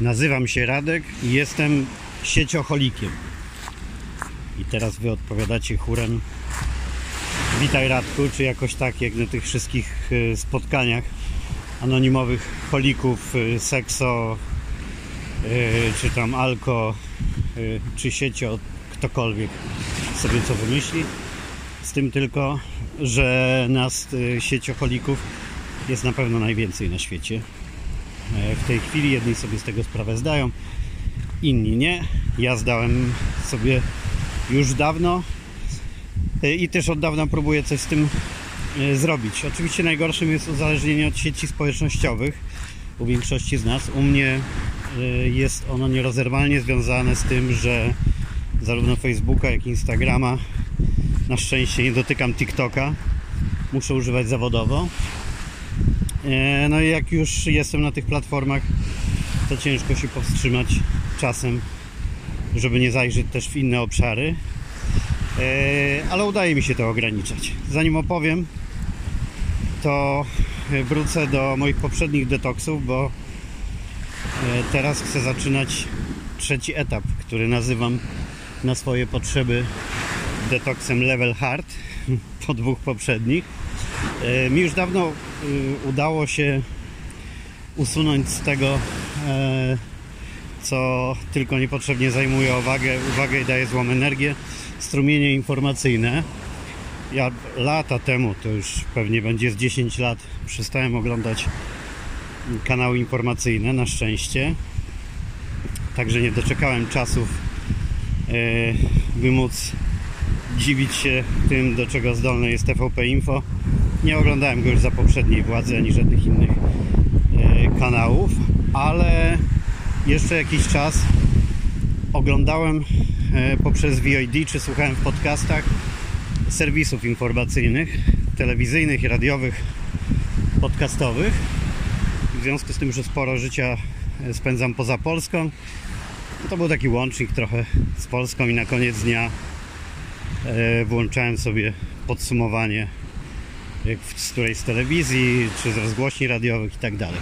Nazywam się Radek i jestem sieciocholikiem. I teraz wy odpowiadacie chórem Witaj Radku, czy jakoś tak jak na tych wszystkich y, spotkaniach anonimowych holików, y, sekso, y, czy tam alko, czy siecio, ktokolwiek sobie co wymyśli. Z tym tylko, że nas sieciocholików jest na pewno najwięcej na świecie. E, w tej chwili jedni sobie z tego sprawę zdają, inni nie. Ja zdałem sobie już dawno e, i też od dawna próbuję coś z tym e, zrobić. Oczywiście najgorszym jest uzależnienie od sieci społecznościowych u większości z nas. U mnie jest ono nierozerwalnie związane z tym, że zarówno Facebooka, jak i Instagrama na szczęście nie dotykam TikToka. Muszę używać zawodowo. E, no i jak już jestem na tych platformach, to ciężko się powstrzymać czasem, żeby nie zajrzeć też w inne obszary. E, ale udaje mi się to ograniczać. Zanim opowiem, to wrócę do moich poprzednich detoksów, bo e, teraz chcę zaczynać trzeci etap, który nazywam na swoje potrzeby detoksem level hard po dwóch poprzednich. Mi już dawno Y, udało się usunąć z tego, e, co tylko niepotrzebnie zajmuje uwagę, uwagę i daje złą energię, strumienie informacyjne. Ja lata temu, to już pewnie będzie z 10 lat, przestałem oglądać kanały informacyjne, na szczęście. Także nie doczekałem czasów, e, by móc dziwić się tym, do czego zdolne jest TVP Info nie oglądałem go już za poprzedniej władzy ani żadnych innych e, kanałów, ale jeszcze jakiś czas oglądałem e, poprzez VOD czy słuchałem w podcastach serwisów informacyjnych, telewizyjnych radiowych, podcastowych. W związku z tym, że sporo życia e, spędzam poza Polską, to był taki łącznik trochę z Polską i na koniec dnia włączałem sobie podsumowanie z którejś z telewizji, czy z rozgłośni radiowych i tak dalej.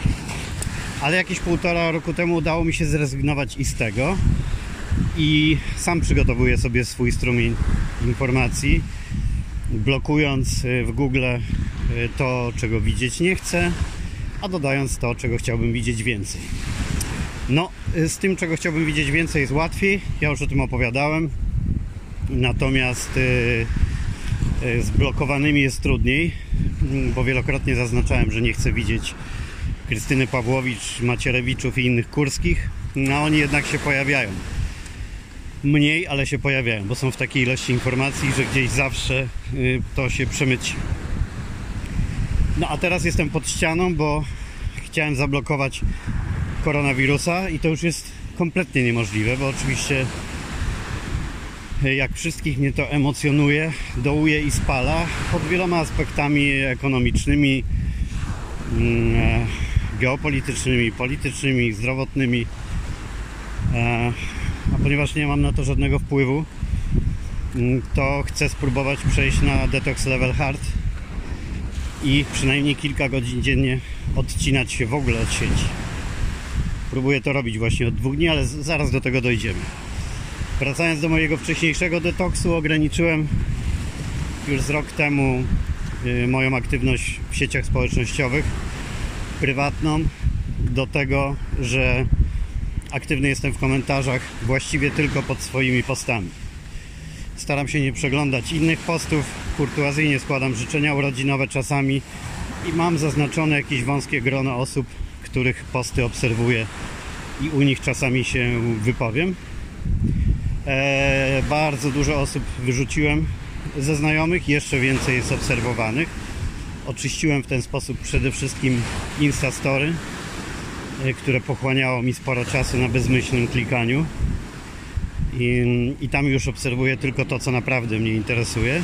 Ale jakieś półtora roku temu udało mi się zrezygnować i z tego i sam przygotowuję sobie swój strumień informacji, blokując y, w Google y, to, czego widzieć nie chcę, a dodając to, czego chciałbym widzieć więcej. No, y, z tym, czego chciałbym widzieć więcej, jest łatwiej. Ja już o tym opowiadałem. Natomiast z blokowanymi jest trudniej bo wielokrotnie zaznaczałem, że nie chcę widzieć Krystyny Pawłowicz, Macierewiczów i innych kurskich, no oni jednak się pojawiają. Mniej, ale się pojawiają, bo są w takiej ilości informacji, że gdzieś zawsze y, to się przemyci. No a teraz jestem pod ścianą, bo chciałem zablokować koronawirusa i to już jest kompletnie niemożliwe, bo oczywiście jak wszystkich mnie to emocjonuje, dołuje i spala pod wieloma aspektami ekonomicznymi, mm, e, geopolitycznymi, politycznymi, zdrowotnymi. E, a ponieważ nie mam na to żadnego wpływu, mm, to chcę spróbować przejść na detox level hard i przynajmniej kilka godzin dziennie odcinać się w ogóle od sieci. Próbuję to robić właśnie od dwóch dni, ale zaraz do tego dojdziemy. Wracając do mojego wcześniejszego detoksu, ograniczyłem już z rok temu y, moją aktywność w sieciach społecznościowych prywatną do tego, że aktywny jestem w komentarzach właściwie tylko pod swoimi postami. Staram się nie przeglądać innych postów, kurtuazyjnie składam życzenia urodzinowe czasami i mam zaznaczone jakieś wąskie grono osób, których posty obserwuję i u nich czasami się wypowiem. E, bardzo dużo osób wyrzuciłem ze znajomych, jeszcze więcej jest obserwowanych. Oczyściłem w ten sposób przede wszystkim Instastory, e, które pochłaniało mi sporo czasu na bezmyślnym klikaniu. I, i tam już obserwuję tylko to, co naprawdę mnie interesuje,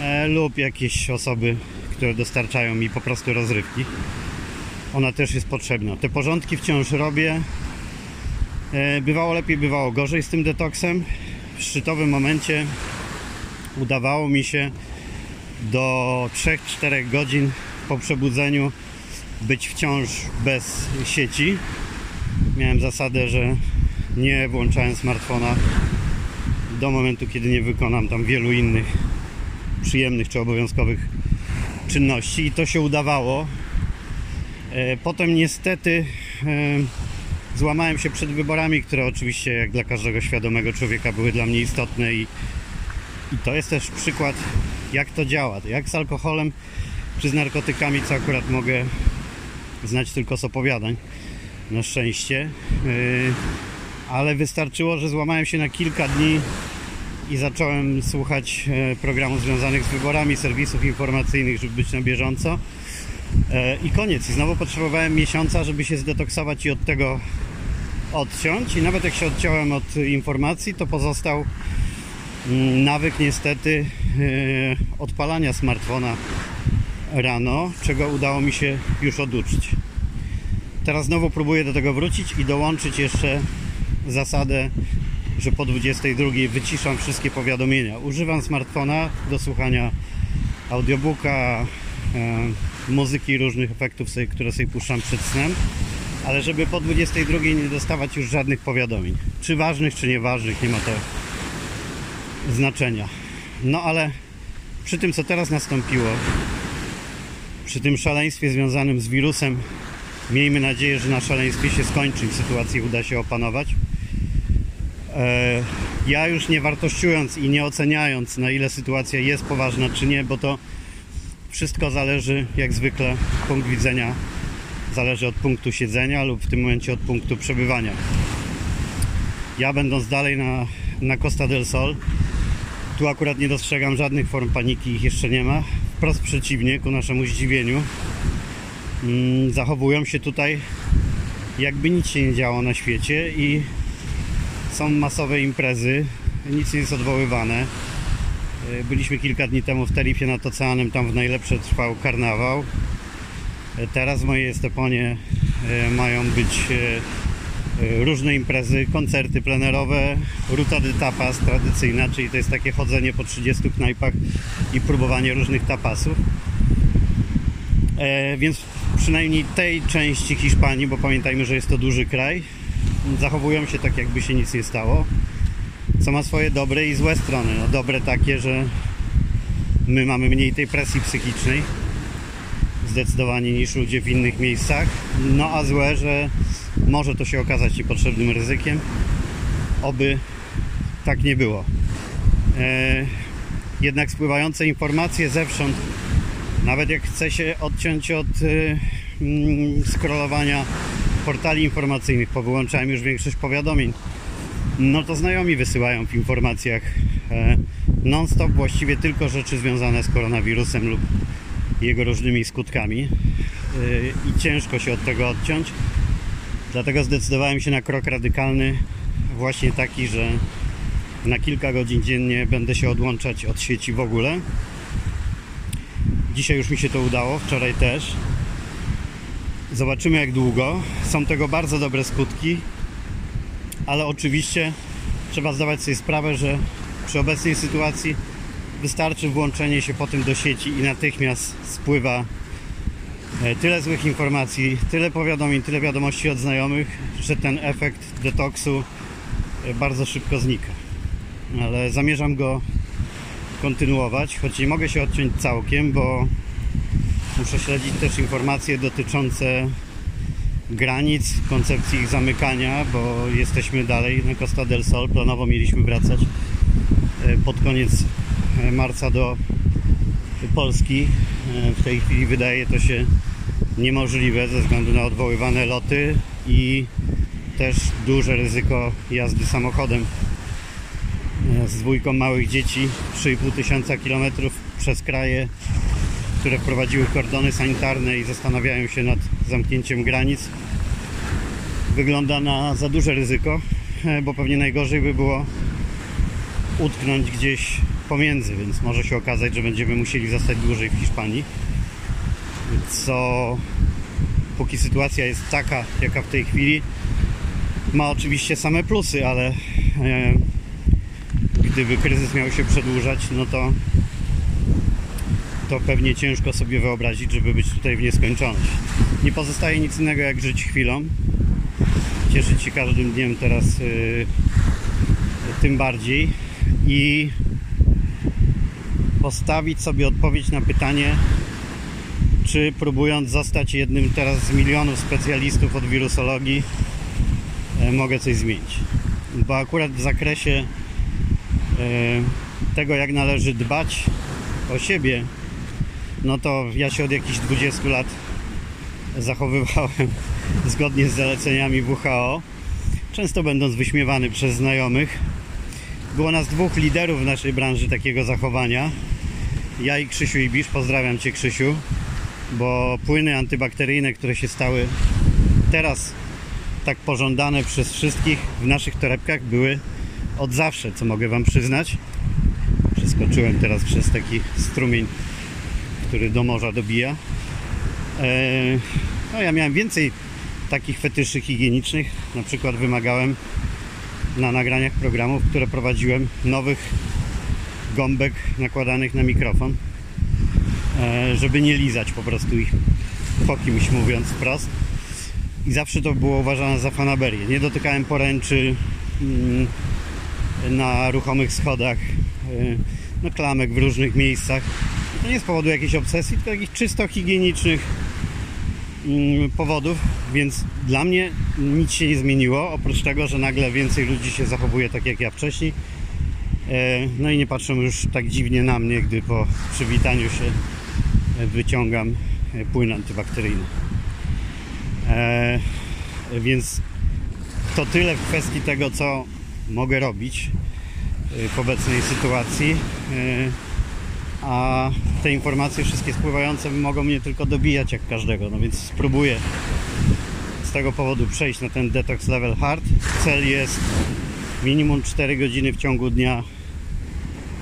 e, lub jakieś osoby, które dostarczają mi po prostu rozrywki. Ona też jest potrzebna. Te porządki wciąż robię, bywało lepiej, bywało gorzej z tym detoksem. W szczytowym momencie udawało mi się do 3-4 godzin po przebudzeniu być wciąż bez sieci. miałem zasadę, że nie włączałem smartfona do momentu, kiedy nie wykonam tam wielu innych przyjemnych czy obowiązkowych czynności i to się udawało. E, Potem niestety e, złamałem się przed wyborami, które oczywiście jak dla każdego świadomego człowieka były dla mnie istotne i, i to jest też przykład jak to działa, jak z alkoholem czy z narkotykami, co akurat mogę znać tylko z opowiadań na szczęście. Yy, ale wystarczyło, że złamałem się na kilka dni i zacząłem słuchać e, programów związanych z wyborami, serwisów informacyjnych, żeby być na bieżąco. E, i koniec. I znowu potrzebowałem miesiąca, żeby się zdetoksować i od tego odciąć i nawet jak się odciąłem od informacji, to pozostał mm, nawyk niestety e, odpalania smartfona rano, czego udało mi się już oduczyć. Teraz znowu próbuję do tego wrócić i dołączyć jeszcze zasadę, że po 22 wyciszam wszystkie powiadomienia. Używam smartfona do słuchania audiobooka, e, muzyki, różnych efektów, które sobie puszczam przed snem, ale żeby po 22 nie dostawać już żadnych powiadomień. Czy ważnych, czy nieważnych, nie ma to znaczenia. No ale przy tym, co teraz nastąpiło, przy tym szaleństwie związanym z wirusem, miejmy nadzieję, że na szaleństwie się skończy i sytuację uda się opanować. E, Ja już nie wartościując i nie oceniając, na ile sytuacja jest poważna, czy nie, bo to wszystko zależy, jak zwykle, punkt widzenia zależy od punktu siedzenia lub w tym momencie od punktu przebywania. Ja będąc dalej na, na Costa del Sol, tu akurat nie dostrzegam żadnych form paniki, ich jeszcze nie ma. Wprost przeciwnie, ku naszemu zdziwieniu, mm, zachowują się tutaj jakby nic się nie działo na świecie i są masowe imprezy, nic nie jest odwoływane. E, Byliśmy kilka dni temu w Terifie nad oceanem, tam w najlepsze trwał karnawał. Teraz w mojej Esteponie e, mają być e, e, różne imprezy, koncerty plenerowe, ruta de tapas tradycyjna, czyli to jest takie chodzenie po 30 knajpach i próbowanie różnych tapasów. Więc przynajmniej tej części Hiszpanii, bo pamiętajmy, że jest to duży kraj, zachowują się tak, jakby się nic nie stało co ma swoje dobre i złe strony. No, dobre takie, że my mamy mniej tej presji psychicznej zdecydowanie niż ludzie w innych miejscach. No a złe, że może to się okazać niepotrzebnym ryzykiem. Oby tak nie było. E, jednak spływające informacje zewsząd, nawet jak chce się odciąć od e, mm, scrollowania portali informacyjnych, powyłączałem już większość powiadomień no to znajomi wysyłają w informacjach e, non-stop właściwie tylko rzeczy związane z koronawirusem lub jego różnymi skutkami E, i ciężko się od tego odciąć. Dlatego zdecydowałem się na krok radykalny, właśnie taki, że na kilka godzin dziennie będę się odłączać od sieci w ogóle. Dzisiaj już mi się to udało, wczoraj też. Zobaczymy jak długo. Są tego bardzo dobre skutki ale oczywiście trzeba zdawać sobie sprawę, że przy obecnej sytuacji wystarczy włączenie się potem do sieci i natychmiast spływa e, tyle złych informacji, tyle powiadomień, tyle wiadomości od znajomych, że ten efekt detoksu e, bardzo szybko znika. Ale zamierzam go kontynuować, choć nie mogę się odciąć całkiem, bo muszę śledzić też informacje dotyczące granic, koncepcji ich zamykania, bo jesteśmy dalej na Costa del Sol. Planowo mieliśmy wracać e, pod koniec marca do Polski. E, W tej chwili wydaje to się niemożliwe ze względu na odwoływane loty i też duże ryzyko jazdy samochodem z dwójką małych dzieci 3,5 tysiąca kilometrów przez kraje, które wprowadziły kordony sanitarne i zastanawiają się nad zamknięciem granic. Wygląda na za duże ryzyko, e, bo pewnie najgorzej by było utknąć gdzieś pomiędzy, więc może się okazać, że będziemy musieli zostać dłużej w Hiszpanii. Co póki sytuacja jest taka, jaka w tej chwili, ma oczywiście same plusy, ale e, gdyby kryzys miał się przedłużać, no to to pewnie ciężko sobie wyobrazić, żeby być tutaj w nieskończoność. Nie pozostaje nic innego jak żyć chwilą, cieszyć się każdym dniem teraz y, tym bardziej i postawić sobie odpowiedź na pytanie, czy próbując zostać jednym teraz z milionów specjalistów od wirusologii, e, mogę coś zmienić. Bo akurat w zakresie e, tego, jak należy dbać o siebie, no to ja się od jakichś 20 lat zachowywałem zgodnie z zaleceniami WHO, często będąc wyśmiewany przez znajomych. Było nas dwóch liderów w naszej branży takiego zachowania. Ja i Krzysiu Ibisz, pozdrawiam Cię Krzysiu, bo płyny antybakteryjne, które się stały teraz tak pożądane przez wszystkich w naszych torebkach były od zawsze, co mogę Wam przyznać. Przeskoczyłem teraz przez taki strumień, który do morza dobija. Eee, no ja miałem więcej takich fetyszy higienicznych. Na przykład wymagałem na nagraniach programów, które prowadziłem, nowych gąbek nakładanych na mikrofon, e, żeby nie lizać po prostu ich po kimś mówiąc wprost. I zawsze to było uważane za fanaberię. Nie dotykałem poręczy mm, na ruchomych schodach, e, no klamek w różnych miejscach. To nie z powodu jakiejś obsesji, tylko jakichś czysto higienicznych mm, powodów, więc dla mnie nic się nie zmieniło, oprócz tego, że nagle więcej ludzi się zachowuje tak jak ja wcześniej. E, no i nie patrzą już tak dziwnie na mnie, gdy po przywitaniu się e, wyciągam e, płyn antybakteryjny. Więc to tyle w kwestii tego, co mogę robić w obecnej sytuacji. A te informacje wszystkie spływające mogą mnie tylko dobijać jak każdego, no więc spróbuję z tego powodu przejść na ten detox level hard. Cel jest minimum 4 godziny w ciągu dnia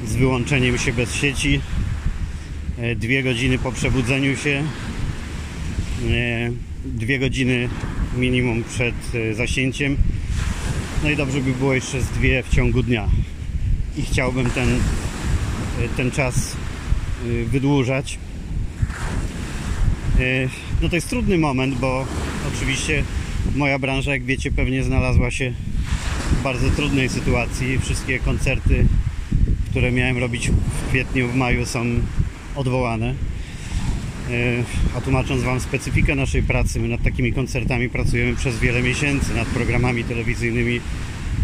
z wyłączeniem się bez sieci. 2 e, godziny po przebudzeniu się. 2 e, godziny minimum przed e, zasięciem. No i dobrze by było jeszcze z dwie w ciągu dnia. I chciałbym ten, ten czas wydłużać. No to jest trudny moment, bo oczywiście moja branża, jak wiecie, pewnie znalazła się w bardzo trudnej sytuacji. Wszystkie koncerty, które miałem robić w kwietniu, w maju są odwołane. E, a tłumacząc Wam specyfikę naszej pracy, my nad takimi koncertami pracujemy przez wiele miesięcy, nad programami telewizyjnymi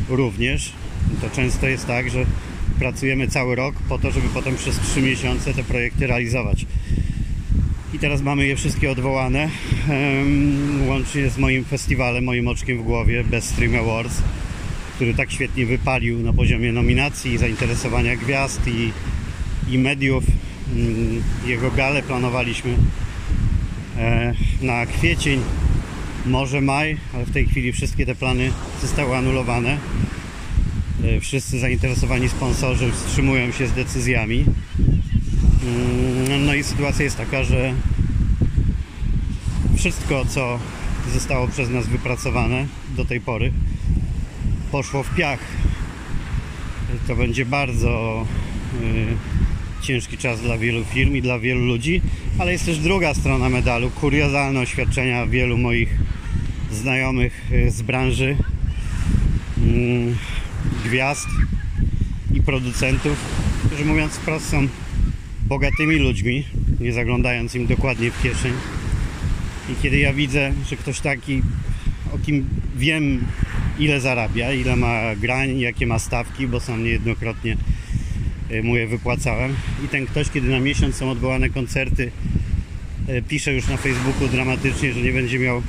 również. To często jest tak, że pracujemy cały rok po to, żeby potem przez 3 miesiące te projekty realizować i teraz mamy je wszystkie odwołane łącznie z moim festiwalem, moim oczkiem w głowie Best Stream Awards który tak świetnie wypalił na poziomie nominacji, zainteresowania gwiazd i, i mediów. Mm, jego galę planowaliśmy e, na kwiecień może maj, ale w tej chwili wszystkie te plany zostały anulowane. E, wszyscy zainteresowani sponsorzy wstrzymują się z decyzjami. Mm, no i sytuacja jest taka, że wszystko, co zostało przez nas wypracowane do tej pory, poszło w piach. To będzie bardzo y, ciężki czas dla wielu firm i dla wielu ludzi, ale jest też druga strona medalu, kuriozalne oświadczenia wielu moich znajomych y, z branży, y, gwiazd i producentów, którzy mówiąc wprost są bogatymi ludźmi, nie zaglądając im dokładnie w kieszeń. I kiedy ja widzę, że ktoś taki, o kim wiem, ile zarabia, ile ma grań, jakie ma stawki, bo sam niejednokrotnie e, mu je wypłacałem. I ten ktoś, kiedy na miesiąc są odwołane koncerty, e, pisze już na Facebooku dramatycznie, że nie będzie miał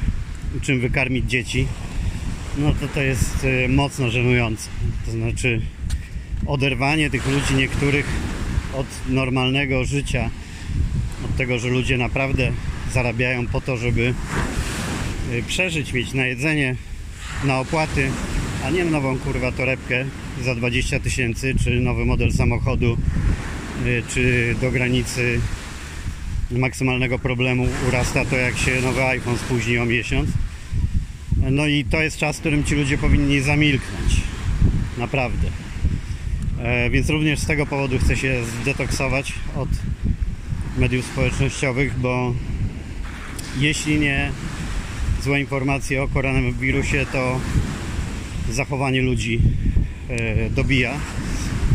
czym wykarmić dzieci, no to to jest e, mocno żenujące. To znaczy oderwanie tych ludzi niektórych od normalnego życia, od tego, że ludzie naprawdę zarabiają po to, żeby y, przeżyć, mieć na jedzenie, na opłaty, a nie nową kurwa torebkę za 20 tysięcy, czy nowy model samochodu, y, czy do granicy maksymalnego problemu urasta to, jak się nowy iPhone spóźni o miesiąc. No i to jest czas, w którym ci ludzie powinni zamilknąć. Naprawdę. E, więc również z tego powodu chcę się zdetoksować od mediów społecznościowych, bo jeśli nie złe informacje o koronawirusie, to zachowanie ludzi e, dobija.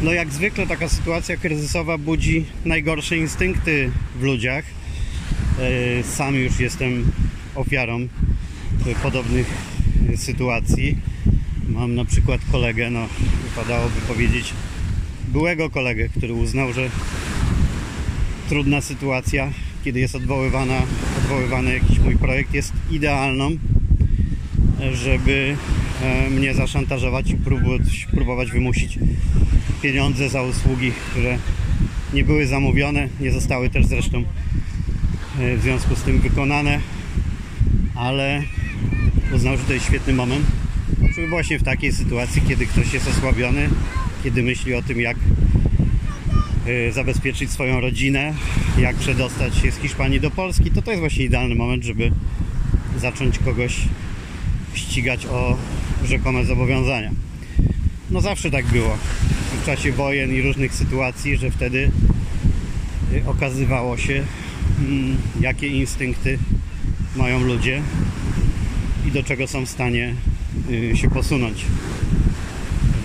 No jak zwykle taka sytuacja kryzysowa budzi najgorsze instynkty w ludziach. E, sam już jestem ofiarą podobnych sytuacji. Mam na przykład kolegę, no wypadałoby powiedzieć byłego kolegę, który uznał, że trudna sytuacja, kiedy jest odwoływana, odwoływany jakiś mój projekt, jest idealną, żeby e, mnie zaszantażować i próbować, wymusić pieniądze za usługi, które nie były zamówione, nie zostały też zresztą e, w związku z tym wykonane, ale uznał, że to jest świetny moment, żeby właśnie w takiej sytuacji, kiedy ktoś jest osłabiony, kiedy myśli o tym, jak zabezpieczyć swoją rodzinę, jak przedostać się z Hiszpanii do Polski, to to jest właśnie idealny moment, żeby zacząć kogoś ścigać o rzekome zobowiązania. No zawsze tak było w czasie wojen i różnych sytuacji, że wtedy y, okazywało się, mm, jakie instynkty mają ludzie i do czego są w stanie y, się posunąć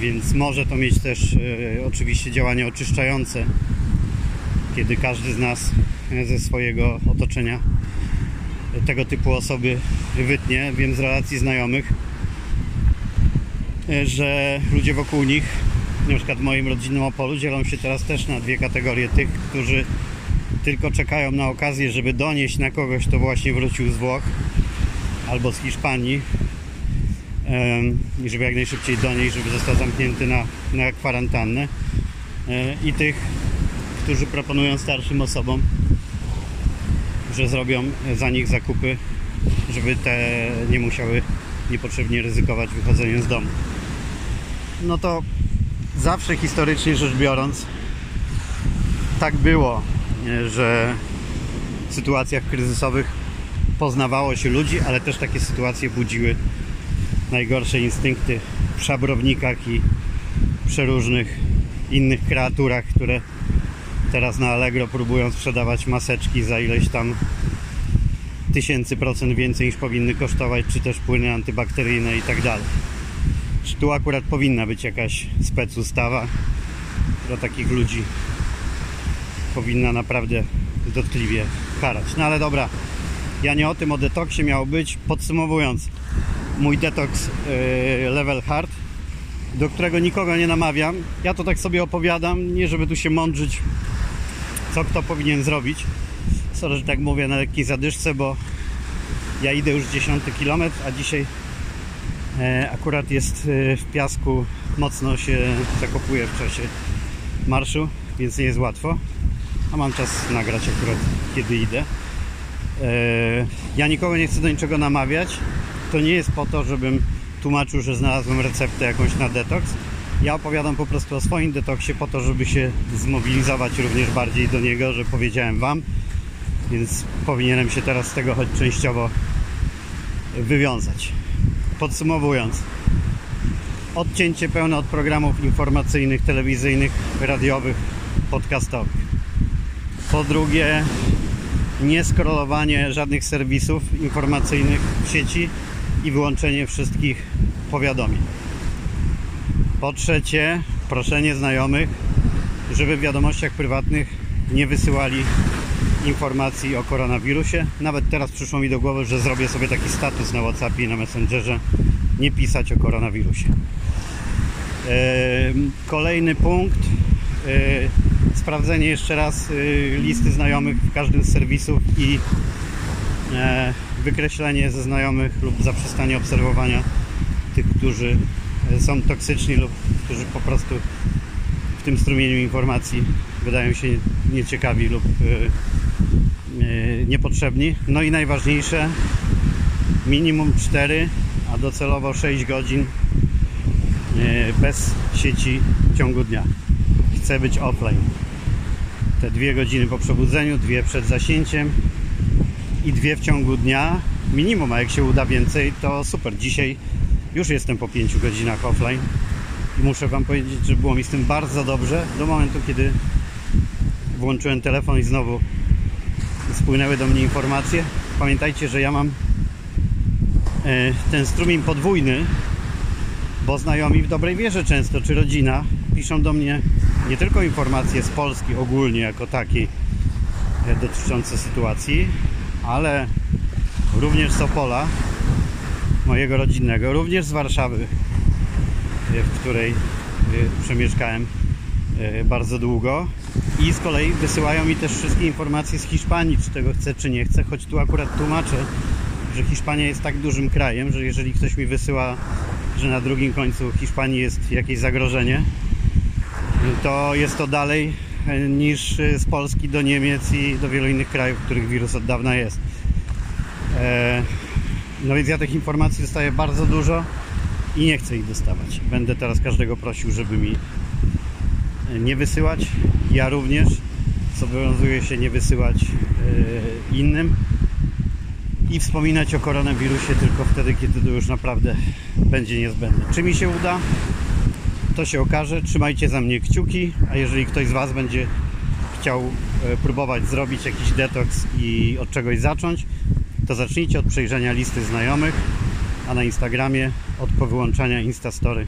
więc może to mieć też e, oczywiście działanie oczyszczające, kiedy każdy z nas e, ze swojego otoczenia tego typu osoby wytnie. Wiem z relacji znajomych, e, że ludzie wokół nich, na przykład w moim rodzinnym Opolu, dzielą się teraz też na dwie kategorie. Tych, którzy tylko czekają na okazję, żeby donieść na kogoś, kto właśnie wrócił z Włoch albo z Hiszpanii, i żeby jak najszybciej do niej, żeby został zamknięty na, na kwarantannę e, i tych, którzy proponują starszym osobom, że zrobią za nich zakupy, żeby te nie musiały niepotrzebnie ryzykować wychodzeniem z domu. No to zawsze historycznie rzecz biorąc tak było, że w sytuacjach kryzysowych poznawało się ludzi, ale też takie sytuacje budziły najgorsze instynkty w szabrownikach i przeróżnych innych kreaturach, które teraz na Allegro próbują sprzedawać maseczki za ileś tam tysięcy procent więcej niż powinny kosztować, czy też płyny antybakteryjne i tak dalej. Czy tu akurat powinna być jakaś specustawa, która takich ludzi powinna naprawdę dotkliwie karać. No ale dobra, ja nie o tym, o detoksie miał być. Podsumowując, mój detoks e, level hard, do którego nikogo nie namawiam. Ja to tak sobie opowiadam, nie żeby tu się mądrzyć, co kto powinien zrobić. Sorry, że tak mówię na lekkiej zadyszce, bo ja idę już 10 km, a dzisiaj e, akurat jest e, w piasku, mocno się zakopuje w czasie marszu, więc nie jest łatwo. A mam czas nagrać akurat, kiedy idę. Ja nikogo nie chcę do niczego namawiać to nie jest po to, żebym tłumaczył, że znalazłem receptę jakąś na detoks. Ja opowiadam po prostu o swoim detoksie po to, żeby się zmobilizować również bardziej do niego, że powiedziałem Wam, więc powinienem się teraz z tego choć częściowo wywiązać. Podsumowując, odcięcie pełne od programów informacyjnych, telewizyjnych, radiowych, podcastowych. Po drugie, nie skrolowanie żadnych serwisów informacyjnych w sieci, i wyłączenie wszystkich powiadomień. Po trzecie, proszenie znajomych, żeby w wiadomościach prywatnych nie wysyłali informacji o koronawirusie. Nawet teraz przyszło mi do głowy, że zrobię sobie taki status na WhatsAppie i na Messengerze nie pisać o koronawirusie. Kolejny punkt. Sprawdzenie jeszcze raz y, listy znajomych w każdym z serwisów i e, wykreślenie ze znajomych lub zaprzestanie obserwowania tych, którzy e, są toksyczni lub którzy po prostu w tym strumieniu informacji wydają się nieciekawi lub e, e, niepotrzebni. No i najważniejsze, minimum 4, a docelowo 6 godzin bez sieci w ciągu dnia. Chcę być offline. Te dwie godziny po przebudzeniu, dwie przed zasięciem, i dwie w ciągu dnia minimum, a jak się uda więcej, to super. Dzisiaj już jestem po 5 godzinach offline i muszę Wam powiedzieć, że było mi z tym bardzo dobrze do momentu, kiedy włączyłem telefon i znowu spłynęły do mnie informacje. Pamiętajcie, że ja mam e, ten strumień podwójny, bo znajomi w dobrej wierze często, czy rodzina, piszą do mnie nie tylko informacje z Polski ogólnie jako takiej dotyczące sytuacji, ale również z Opola, mojego rodzinnego, również z Warszawy, e, w której e, przemieszkałem e, bardzo długo. I z kolei wysyłają mi też wszystkie informacje z Hiszpanii, czy tego chcę, czy nie chcę, choć tu akurat tłumaczę, że Hiszpania jest tak dużym krajem, że jeżeli ktoś mi wysyła, że na drugim końcu Hiszpanii jest jakieś zagrożenie, to jest to dalej niż e, z Polski do Niemiec i do wielu innych krajów, w których wirus od dawna jest. E, No więc ja tych informacji dostaję bardzo dużo i nie chcę ich dostawać. Będę teraz każdego prosił, żeby mi e, nie wysyłać. Ja również zobowiązuję się nie wysyłać innym i wspominać o koronawirusie tylko wtedy, kiedy to już naprawdę będzie niezbędne. Czy mi się uda? To się okaże. Trzymajcie za mnie kciuki, a jeżeli ktoś z Was będzie chciał e, próbować zrobić jakiś detoks i od czegoś zacząć, to zacznijcie od przejrzenia listy znajomych, a na Instagramie od powyłączania Instastory,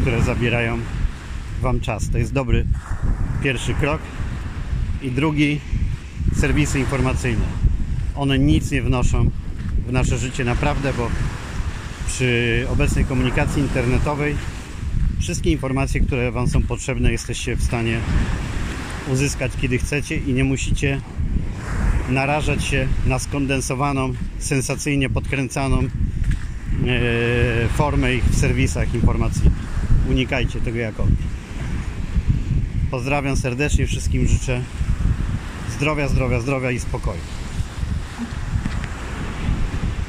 które zabierają Wam czas. To jest dobry pierwszy krok. I drugi, serwisy informacyjne. One nic nie wnoszą w nasze życie naprawdę, bo przy obecnej komunikacji internetowej wszystkie informacje, które Wam są potrzebne, jesteście w stanie uzyskać kiedy chcecie i nie musicie narażać się na skondensowaną, sensacyjnie podkręcaną e, formę ich w serwisach informacyjnych. Unikajcie tego jako. Pozdrawiam serdecznie, wszystkim życzę zdrowia, zdrowia, zdrowia i spokoju.